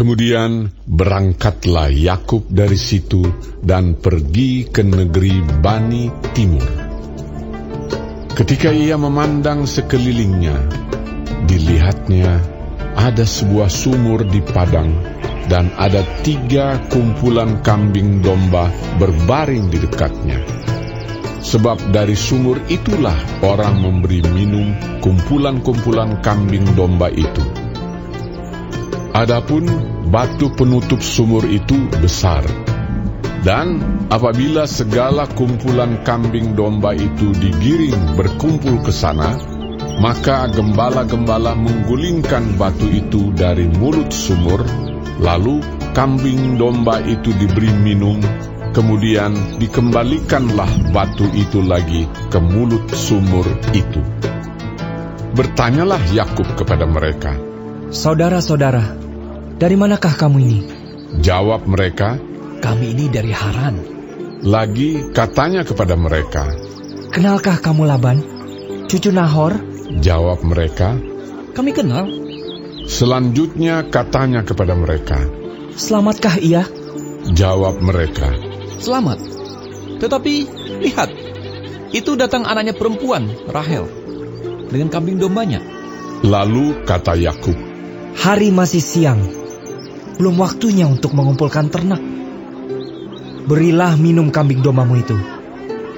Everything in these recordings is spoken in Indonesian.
Kemudian berangkatlah Yakub dari situ dan pergi ke negeri Bani Timur. Ketika ia memandang sekelilingnya, dilihatnya ada sebuah sumur di padang dan ada tiga kumpulan kambing domba berbaring di dekatnya. Sebab dari sumur itulah orang memberi minum kumpulan-kumpulan kambing domba itu. Adapun batu penutup sumur itu besar. Dan apabila segala kumpulan kambing domba itu digiring berkumpul ke sana, maka gembala-gembala menggulingkan batu itu dari mulut sumur, lalu kambing domba itu diberi minum, kemudian dikembalikanlah batu itu lagi ke mulut sumur itu. Bertanyalah Yakub kepada mereka, Saudara-saudara, dari manakah kamu ini? Jawab mereka, Kami ini dari Haran. lagi katanya kepada mereka, Kenalkah kamu Laban? Cucu Nahor? jawab mereka, Kami kenal. selanjutnya katanya kepada mereka, Selamatkah ia? jawab mereka, Selamat. Tetapi lihat, itu datang anaknya perempuan, Rahel, dengan kambing dombanya. lalu kata Yakub, Hari masih siang. Belum waktunya untuk mengumpulkan ternak. Berilah minum kambing dombamu itu.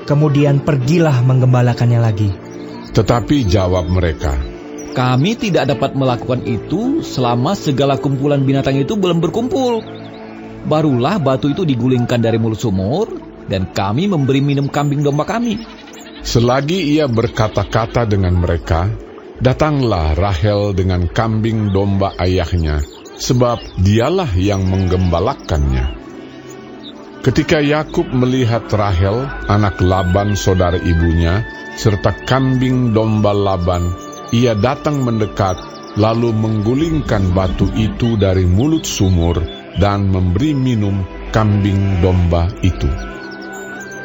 Kemudian pergilah menggembalakannya lagi. tetapi jawab mereka, Kami tidak dapat melakukan itu selama segala kumpulan binatang itu belum berkumpul. Barulah batu itu digulingkan dari mulut sumur, dan kami memberi minum kambing domba kami. Selagi ia berkata-kata dengan mereka, datanglah Rahel dengan kambing domba ayahnya, sebab dialah yang menggembalakannya. Ketika Yakub melihat Rahel, anak Laban saudara ibunya, serta kambing domba Laban, ia datang mendekat, lalu menggulingkan batu itu dari mulut sumur dan memberi minum kambing domba itu.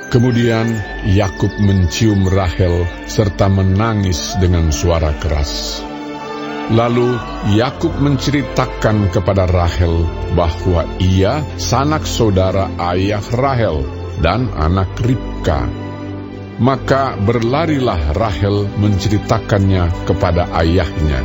Kemudian Yakub mencium Rahel serta menangis dengan suara keras. Lalu Yakub menceritakan kepada Rahel bahwa ia sanak saudara ayah Rahel dan anak Ribka. Maka berlarilah Rahel menceritakannya kepada ayahnya.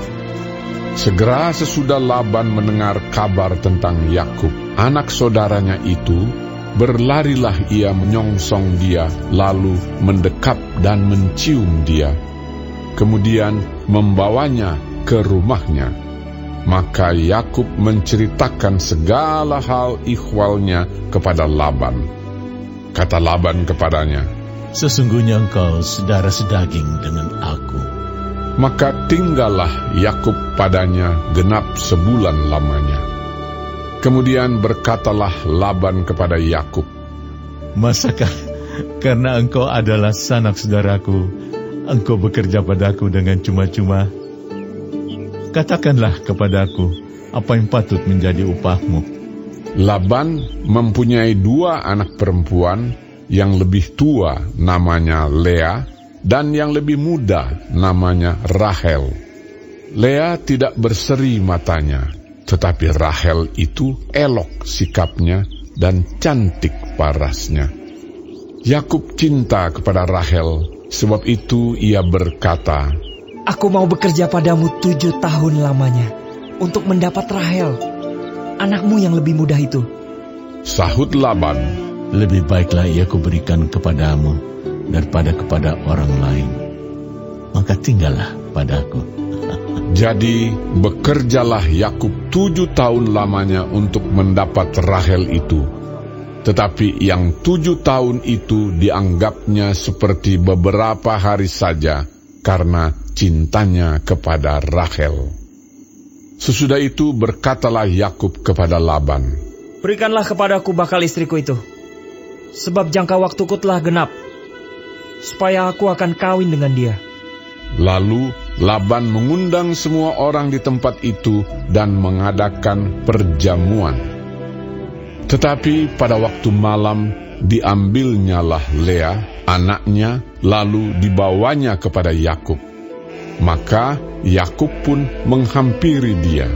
Segera sesudah Laban mendengar kabar tentang Yakub, anak saudaranya itu, berlarilah ia menyongsong dia, lalu mendekap dan mencium dia. Kemudian membawanya ke rumahnya. Maka Yakub menceritakan segala hal ikhwalnya kepada Laban. Kata Laban kepadanya, Sesungguhnya engkau saudara sedaging dengan aku. Maka tinggallah Yakub padanya genap sebulan lamanya. Kemudian berkatalah Laban kepada Yakub, Masakah karena engkau adalah sanak saudaraku, engkau bekerja padaku dengan cuma-cuma? Katakanlah kepadaku apa yang patut menjadi upahmu. Laban mempunyai dua anak perempuan yang lebih tua namanya Lea dan yang lebih muda namanya Rahel. Lea tidak berseri matanya, tetapi Rahel itu elok sikapnya dan cantik parasnya. Yakub cinta kepada Rahel, sebab itu ia berkata, Aku mau bekerja padamu tujuh tahun lamanya untuk mendapat Rahel, anakmu yang lebih muda itu. Sahut Laban, Lebih baiklah ia kuberikan kepadamu daripada kepada orang lain. Maka tinggallah padaku. Jadi bekerjalah Yakub tujuh tahun lamanya untuk mendapat Rahel itu. Tetapi yang tujuh tahun itu dianggapnya seperti beberapa hari saja karena cintanya kepada Rahel. Sesudah itu berkatalah Yakub kepada Laban, Berikanlah kepadaku bakal istriku itu. Sebab jangka waktuku telah genap. Supaya aku akan kawin dengan dia. Lalu Laban mengundang semua orang di tempat itu dan mengadakan perjamuan. Tetapi pada waktu malam diambilnyalah Lea, anaknya, lalu dibawanya kepada Yakub. Maka Yakub pun menghampiri dia.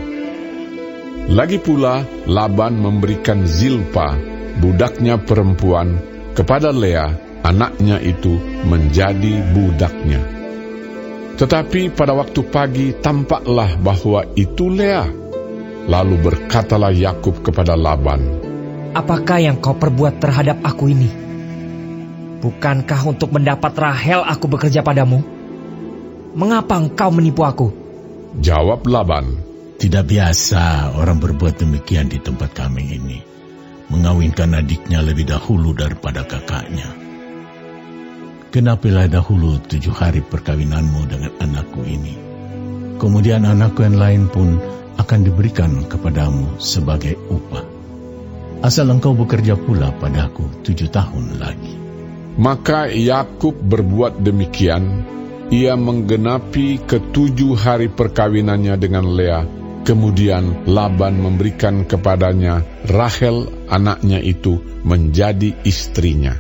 Lagi pula Laban memberikan Zilpa, budaknya perempuan, kepada Lea, anaknya itu menjadi budaknya. Tetapi pada waktu pagi tampaklah bahwa itu Lea. Lalu berkatalah Yakub kepada Laban, Apakah yang kau perbuat terhadap aku ini? Bukankah untuk mendapat Rahel aku bekerja padamu? Mengapa engkau menipu aku? Jawab Laban, Tidak biasa orang berbuat demikian di tempat kami ini. Mengawinkan adiknya lebih dahulu daripada kakaknya. Kenapilah dahulu tujuh hari perkawinanmu dengan anakku ini. Kemudian anakku yang lain pun akan diberikan kepadamu sebagai upah. Asal engkau bekerja pula padaku tujuh tahun lagi. Maka Yakub berbuat demikian. Ia menggenapi ketujuh hari perkawinannya dengan Lea. Kemudian Laban memberikan kepadanya Rahel anaknya itu menjadi istrinya.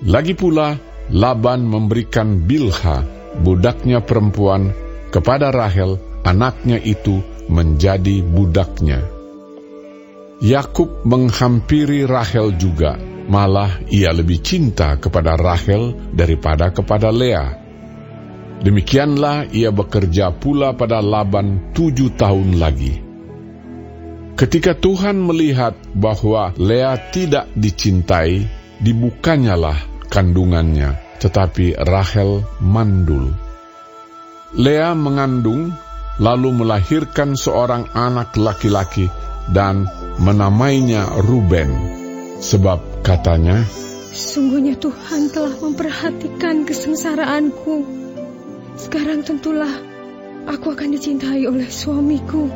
Lagi pula Laban memberikan Bilha budaknya perempuan kepada Rahel anaknya itu menjadi budaknya. Yakub menghampiri Rahel juga, malah ia lebih cinta kepada Rahel daripada kepada Lea. Demikianlah ia bekerja pula pada Laban tujuh tahun lagi. Ketika Tuhan melihat bahwa Lea tidak dicintai, dibukanyalah kandungannya, tetapi Rahel mandul. Lea mengandung, lalu melahirkan seorang anak laki-laki dan menamainya Ruben, sebab katanya, Sungguhnya Tuhan telah memperhatikan kesengsaraanku. Sekarang tentulah aku akan dicintai oleh suamiku.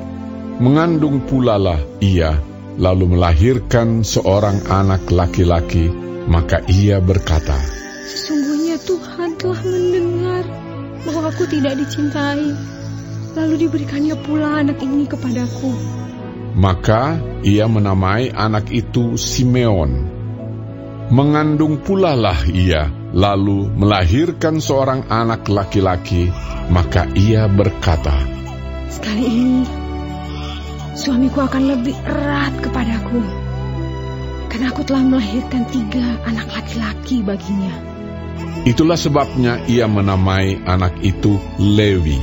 Mengandung pulalah ia, lalu melahirkan seorang anak laki-laki, maka ia berkata, Sesungguhnya Tuhan telah mendengar bahwa aku tidak dicintai. Lalu diberikannya pula anak ini kepadaku. Maka ia menamai anak itu Simeon. Mengandung pula lah ia, lalu melahirkan seorang anak laki-laki, maka ia berkata, Sekali ini suamiku akan lebih erat kepadaku. Karena aku telah melahirkan tiga anak laki-laki baginya. Itulah sebabnya ia menamai anak itu Lewi.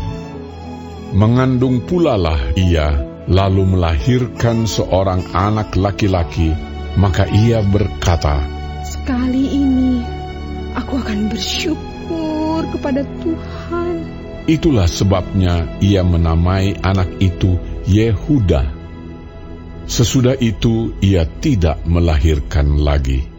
Mengandung pula lah ia, lalu melahirkan seorang anak laki-laki, maka ia berkata, Sekali ini aku akan bersyukur kepada Tuhan. Itulah sebabnya ia menamai anak itu Yehuda. Sesudah itu ia tidak melahirkan lagi.